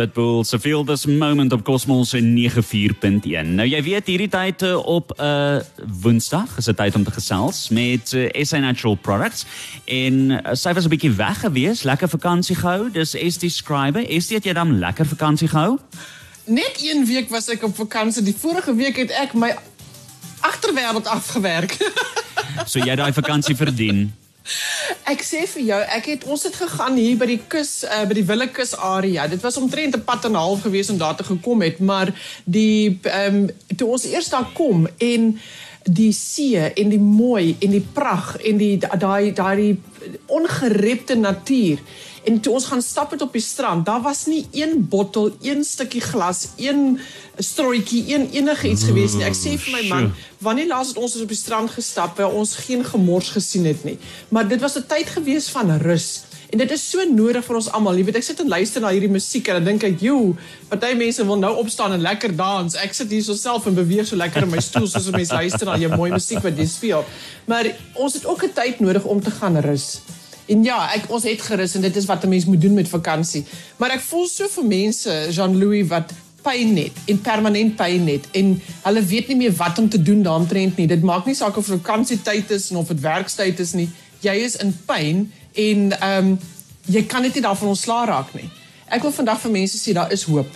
Pitbull se feel this moment op Cosmos 94.1. Nou jy weet hierdie tyd eh, op 'n uh, Woensdag is dit tyd om te gesels met uh, SA Natural Products en uh, sy was 'n bietjie weg gewees, lekker vakansie gehou. Dis ST Scriber. ST het jy dan lekker vakansie gehou? Net een week was ek op vakansie. Die vorige week het ek my agterwêreld afgewerk. so jy daai vakansie verdien. Ek sê vir jou, ek het ons het gegaan hier by die kus uh, by die Willekus area. Dit was omtrent 'n pad en 'n half gewees om daar te gekom het, maar die ehm um, toe ons eers daar kom en die see en die mooi en die pragt en die daai daai ongerepte natuur En toe ons gaan stap het op die strand, daar was nie een bottel, een stukkie glas, een strooitjie, een enige iets gewees nie. Ek sê vir my man, wanneer laas het ons op die strand gestap waar ons geen gemors gesien het nie. Maar dit was 'n tyd gewees van rus. En dit is so nodig vir ons almal. Jy weet, ek sit en luister na hierdie musiek en dan dink ek, "Jo, party mense wil nou opstaan en lekker dans. Ek sit hier so self en beweeg so lekker in my stoel soos 'n mens luister na jou mooi musiek wat jy speel." Maar ons het ook 'n tyd nodig om te gaan rus. En ja, ek ons het gerus en dit is wat 'n mens moet doen met vakansie. Maar ek voel so vir mense, Jean-Louis wat pyn het en permanent pyn het en hulle weet nie meer wat om te doen daaromtrent nie. Dit maak nie saak of vakansietyd is of dit werkstyd is nie. Jy is in pyn en ehm um, jy kan net nie daarvan ontslaa raak nie. Ek wil vandag vir mense sê daar is hoop.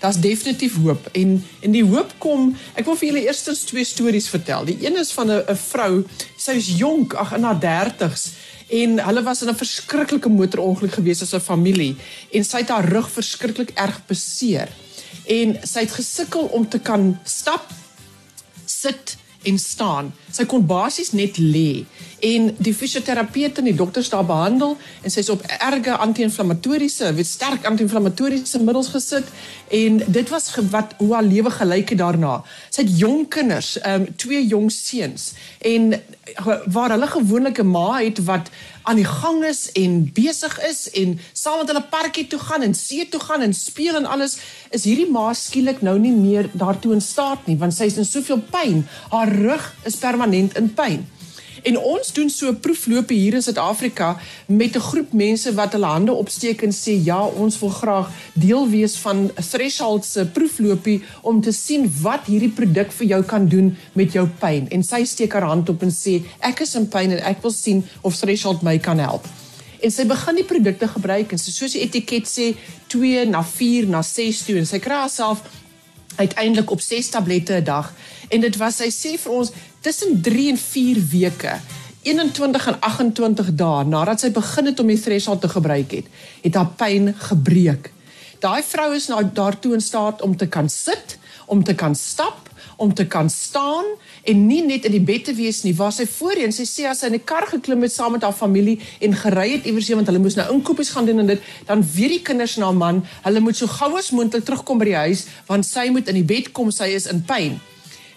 Daar's definitief hoop en en die hoop kom. Ek wil vir julle eerstens twee stories vertel. Die een is van 'n vrou, sy is jonk, ag in haar 30's en hulle was in 'n verskriklike motorongeluk gewees as 'n familie en sy het haar rug verskriklik erg beseer. En sy het gesukkel om te kan stap sit en staan. Sy kon basies net lê en die fisioterapeute en die dokters daar behandel en sy's op erge anti-inflammatoriese, weet sterk anti-inflammatoriese middels gesit en dit was wat hoe haar lewe gelyk het daarna. Sy het jong kinders, ehm um, twee jong seuns en waar hulle gewoonlik 'n ma het wat aan die gang is en besig is en saam met hulle parkie toe gaan en see toe gaan en speel en alles, is hierdie ma skielik nou nie meer daartoe in staat nie want sy is in soveel pyn. Haar rug is permanent in pyn. En ons doen so 'n proefloopie hier in Suid-Afrika met 'n groep mense wat hulle hande opsteek en sê ja, ons wil graag deel wees van Threshold se proefloopie om te sien wat hierdie produk vir jou kan doen met jou pyn. En sy steek haar hand op en sê ek is in pyn en ek wil sien of Threshold my kan help. En sy begin die produkte gebruik en soos die etiket sê 2 na 4 na 6 toe en sy kry haarself uiteindelik op 6 tablette 'n dag en dit was sy sê vir ons tussen 3 en 4 weke 21 en 28 dae nadat sy begin het om die threshold te gebruik het het haar pyn gebreek. Daai vrou is nou daartoe in staat om te kan sit om te kan stap om te kan staan en nie net in die bed te wees nie waar sy voorheen sy sê as sy in 'n kar geklim het saam met haar familie en gery het iewers heen want hulle moes nou inkopies gaan doen en dit dan weet die kinders en haar man. Hulle moet so gou as moontlik terugkom by die huis want sy moet in die bed kom sy is in pyn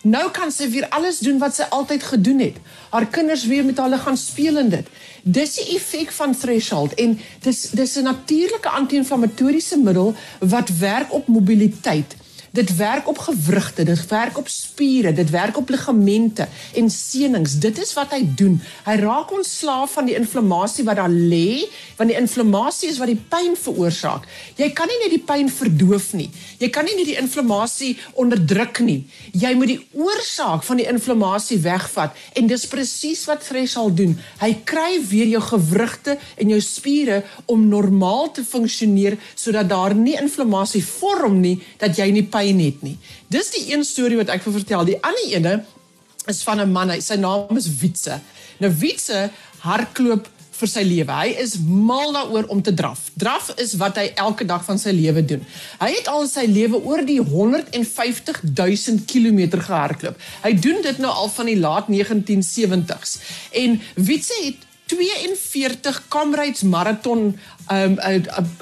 Nou kan sy weer alles doen wat sy altyd gedoen het. Haar kinders weer met hulle gaan speel in dit. Dis die effek van threshold en dis dis 'n natuurlike anti-inflammatoriese middel wat werk op mobiliteit. Dit werk op gewrigte, dit werk op spiere, dit werk op ligamente en senings. Dit is wat hy doen. Hy raak ontslaaf van die inflammasie wat daar lê, want die inflammasie is wat die pyn veroorsaak. Jy kan nie net die pyn verdoof nie. Jy kan nie net die inflammasie onderdruk nie. Jy moet die oorsaak van die inflammasie wegvat en dis presies wat Threshold doen. Hy kry weer jou gewrigte en jou spiere om normaal te funksioneer sodat daar nie inflammasie vorm nie dat jy nie pyn het nie. Dis die een storie wat ek vir vertel. Die ander ene is van 'n man, hy sy naam is Wietse. Nou Wietse hardloop vir sy lewe. Hy is mal daaroor om te draf. Draf is wat hy elke dag van sy lewe doen. Hy het al sy lewe oor die 150 000 km gehardloop. Hy doen dit nou al van die laat 1970s. En Wietse het 42 Comrades marathon um, uh,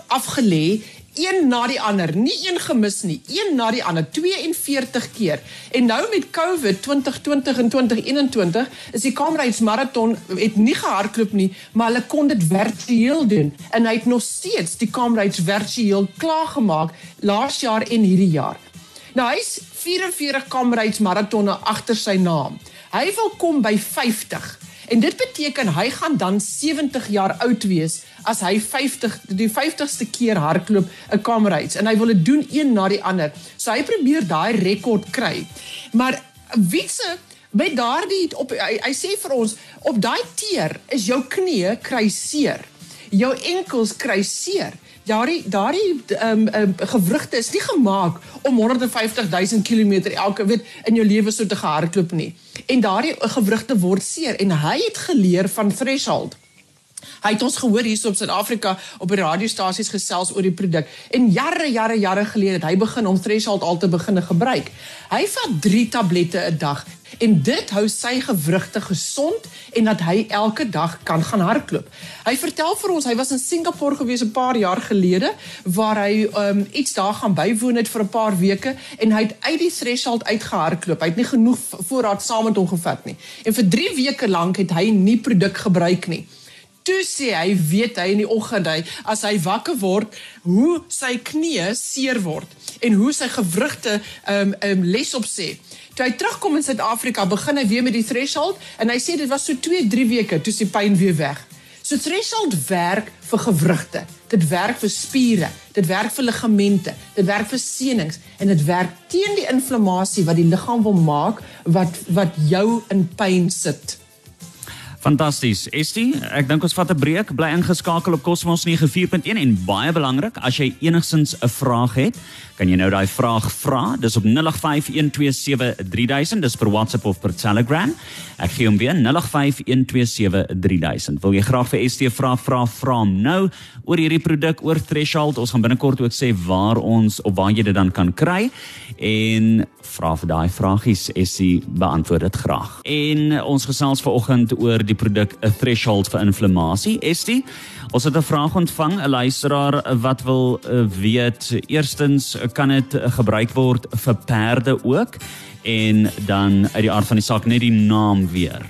afgelê een na die ander, nie een gemis nie, een na die ander, 42 keer. En nou met COVID 2020 en 2021 is die Comrades Marathon het nie gehardloop nie, maar hulle kon dit virtueel doen en hy het nog steeds die Comrades virtueel klaargemaak laas jaar en hierdie jaar. Nou hy's 44 Comrades Marathonne agter sy naam. Hy wil kom by 50. En dit beteken hy gaan dan 70 jaar oud wees as hy 50 die 50ste keer hardloop 'n Comrades en hy wil dit doen een na die ander. So hy probeer daai rekord kry. Maar Wietse met daardie op hy, hy sê vir ons op daai teer is jou knie kry seer. Jou enkels kry seer. Daardie daardie ehm um, um, gewrigte is nie gemaak om 150 000 km elke weet in jou lewe so te gehardloop nie. En daardie gewrigte word seer en hy het geleer van threshold. Hy het ons gehoor hier op Suid-Afrika op die radiostasies gesels oor die produk. En jare jare jare gelede het hy begin om Threshold al te begine gebruik. Hy vat 3 tablette 'n dag en dit hou sy gewrigte gesond en dat hy elke dag kan gaan hardloop. Hy vertel vir ons hy was in Singapore gewees 'n paar jaar gelede waar hy um, iets daar gaan bywoon het vir 'n paar weke en hy het uit die threshold uitgehardloop. Hy het nie genoeg voorraad saam met hom gevat nie. En vir 3 weke lank het hy nie produk gebruik nie toe sê hy weet hy in die oggend hy as hy wakker word hoe sy knie seer word en hoe sy gewrigte um, um les op sê. Toe hy terugkom in Suid-Afrika, begin hy weer met die threshold en hy sê dit was so 2-3 weke toe sy pyn weer weg. So threshold werk vir gewrigte. Dit werk vir spiere, dit werk vir ligamente, dit werk vir senings en dit werk teen die inflammasie wat die liggaam wil maak wat wat jou in pyn sit. Fantasties. Estie, ek dink ons vat 'n breek. Bly ingeskakel op Cosmos 94.1 en baie belangrik, as jy enigsins 'n vraag het, kan jy nou daai vraag vra. Dis op 0851273000, dis per WhatsApp of per Telegram. Ek gee hom weer 0851273000. Wil jy graag vir Estie vra vra vra hom nou oor hierdie produk oor Threshold? Ons gaan binnekort ook sê waar ons of waar jy dit dan kan kry en vra vir daai vragies Essie beantwoord dit graag. En ons gesels vanoggend oor produk 'n threshold vir inflammasie. Estie, ons het 'n vraag ontvang, 'n luisteraar wat wil uh, weet eerstens kan dit gebruik word vir perde ook en dan uit die aard van die saak net die naam weer.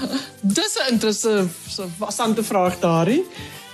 Dis 'n interessante vraag daarin.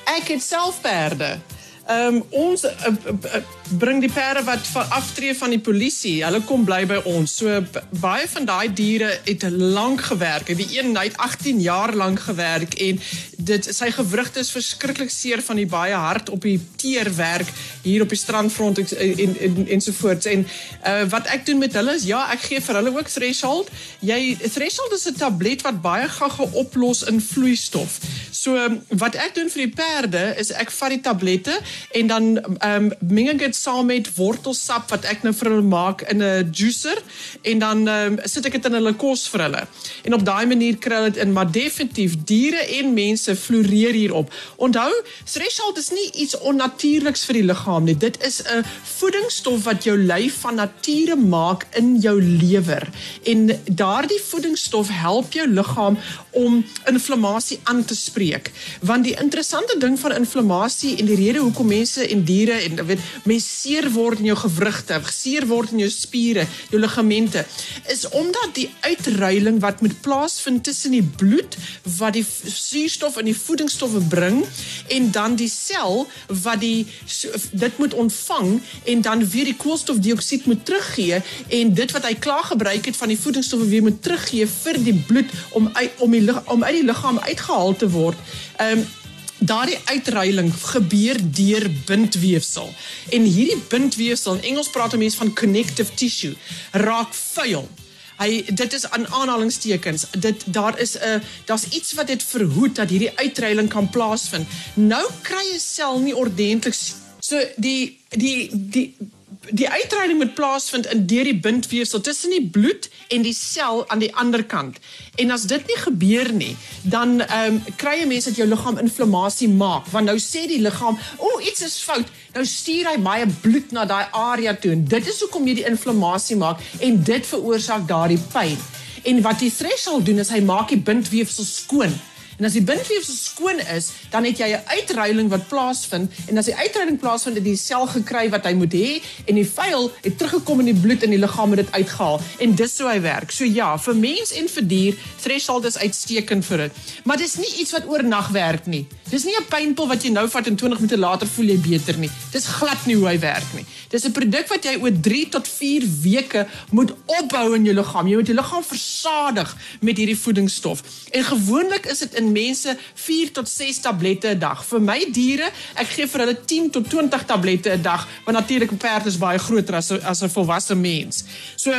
Ek het self perde. Ehm um, ons uh, uh, bring die perde wat aftree van die polisie. Hulle kom bly by ons. So baie van daai diere het lank gewerk. Die een het 18 jaar lank gewerk en dit sy gewrigte is verskriklik seer van die baie hard op die teerwerk hier op die strandfront en en en ensovoorts. En uh, wat ek doen met hulle is ja, ek gee vir hulle ook threshold. Jy threshold is 'n tablet wat baie gou oplos in vloeistof. So wat ek doen vir die perde is ek vat die tablette en dan ehm um, meng ek dit saam met wortelsap wat ek nou vir hulle maak in 'n juicer en dan um, sit ek dit in hulle kos vir hulle. En op daai manier kry hulle dit in, maar definitief diere en mense floreer hierop. Onthou, threshold is nie iets onnatuurliks vir die liggaam nie. Dit is 'n voedingsstof wat jou lyf van nature maak in jou lewer. En daardie voedingsstof help jou liggaam om inflammasie aan te spreek. Want die interessante ding van inflammasie en die rede hoekom mense en diere en weet mense seer word in jou gewrigte, seer word in jou spiere, jou ligamente, is omdat die uitruiling wat met plaasvind tussen die bloed wat die suurstof en die voedingsstowwe bring en dan die sel wat die dit moet ontvang en dan weer die koolstofdioksied moet teruggee en dit wat hy klaar gebruik het van die voedingsstowwe weer moet teruggee vir die bloed om om die om uit die liggaam uitgehaal te word. Ehm um, daardie uitruiling gebeur deur bindweefsel. En hierdie bindweefsel, in Engels praat mense van connective tissue, raak vuil. Hy dit is aan aanhalingstekens. Dit daar is 'n daar's iets wat dit verhoed dat hierdie uitruiling kan plaasvind. Nou kry 'n sel nie ordentlik so die die die die uitreiding moet plaasvind in deur die bindweefsel tussen die bloed en die sel aan die ander kant. En as dit nie gebeur nie, dan ehm um, kry jy mense dat jou liggaam inflammasie maak. Want nou sê die liggaam, "O, oh, iets is fout." Nou stuur hy baie bloed na daai area toe en dit is hoekom jy die inflammasie maak en dit veroorsaak daardie pyn. En wat die threshold doen is hy maak die bindweefsel skoon. En as die bindweefsel skoon is, dan het jy 'n uitruiling wat plaasvind en as die uitruiling plaasvind, het die sel gekry wat hy moet hê en die vuil het teruggekom in die bloed in die liggaam het dit uitgehaal en dis so hy werk. So ja, vir mens en vir dier, threshold is uitstekend vir dit. Maar dis nie iets wat oornag werk nie. Dis nie 'n pynpil wat jy nou vat en 20 minute later voel jy beter nie. Dis glad nie hoe hy werk nie. Dis 'n produk wat jy oor 3 tot 4 weke moet opbou in jou liggaam. Jy moet jou liggaam versadig met hierdie voedingsstof. En gewoonlik is dit in mense 4 tot 6 tablette 'n dag. Vir my diere, ek gee vir hulle 10 tot 20 tablette 'n dag, want natuurlik 'n perd is baie groter as as 'n volwasse mens. So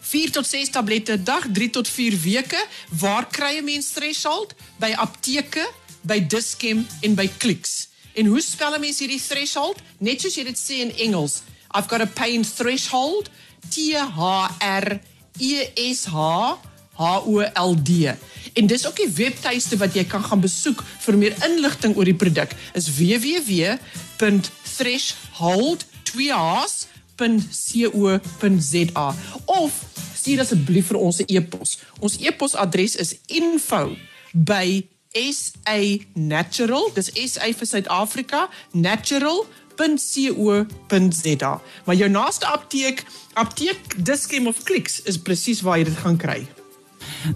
4 tot 6 tablette 'n dag, 3 tot 4 weke. Waar kry 'n mens threshold? By apteke, by Dischem en by Clicks. En hoe spel 'n mens hierdie threshold? Net soos jy dit sê in Engels. I've got a pain threshold. T H R E S H H O L D. En dis ook die webtuiste wat jy kan gaan besoek vir meer inligting oor die produk. Is www.threshold2h's.co.za of stuur asseblief vir ons 'n e-pos. Ons e-posadres is info@sa natural. Dis SA vir Suid-Afrika, natural.co.za. Maar jou naaste apteek, apteek Dischem of Clicks is presies waar jy dit gaan kry.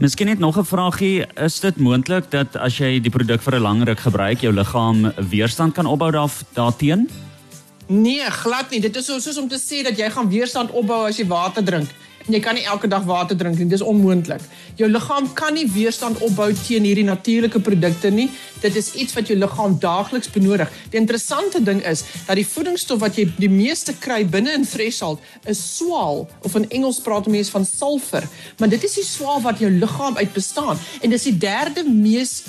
Miskien net nog 'n vraagie, is dit moontlik dat as jy die produk vir 'n lang ruk gebruik, jou liggaam weerstand kan opbou daar daarteen? Nee, glad nie. Dit is so soos om te sê dat jy gaan weerstand opbou as jy water drink. En jy kan nie elke dag water drink nie. Dis onmoontlik. Jou liggaam kan nie weerstand opbou teen hierdie natuurlike produkte nie. Dit is iets wat jou liggaam daagliks benodig. Die interessante ding is dat die voedingsstof wat jy die meeste kry binne in threshold is swaal of in Engels praat mense van sulfur, maar dit is die swaal wat jou liggaam uit bestaan en dis die derde mees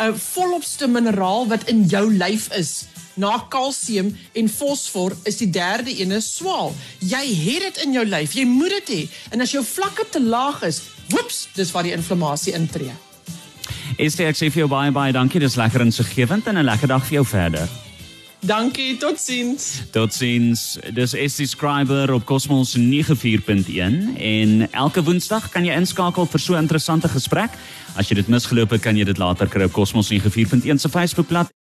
uh, volopste mineraal wat in jou lyf is. Na kalsium en fosfor is die derde ene swaal. Jy het dit in jou lyf. Jy moet dit hê. En as jou vlakke te laag is, woeps, dis waar die inflammasie intree. Esther, ek sê vir jou baie baie dankie. Dis lekker insiggewend en 'n lekker dag vir jou verder. Dankie, totsiens. Totsiens. Dis Estie Scriber op Cosmos 94.1 en elke Woensdag kan jy inskakel vir so 'n interessante gesprek. As jy dit misgeloop het, kan jy dit later kry op Cosmos 94.1 se Facebookblad.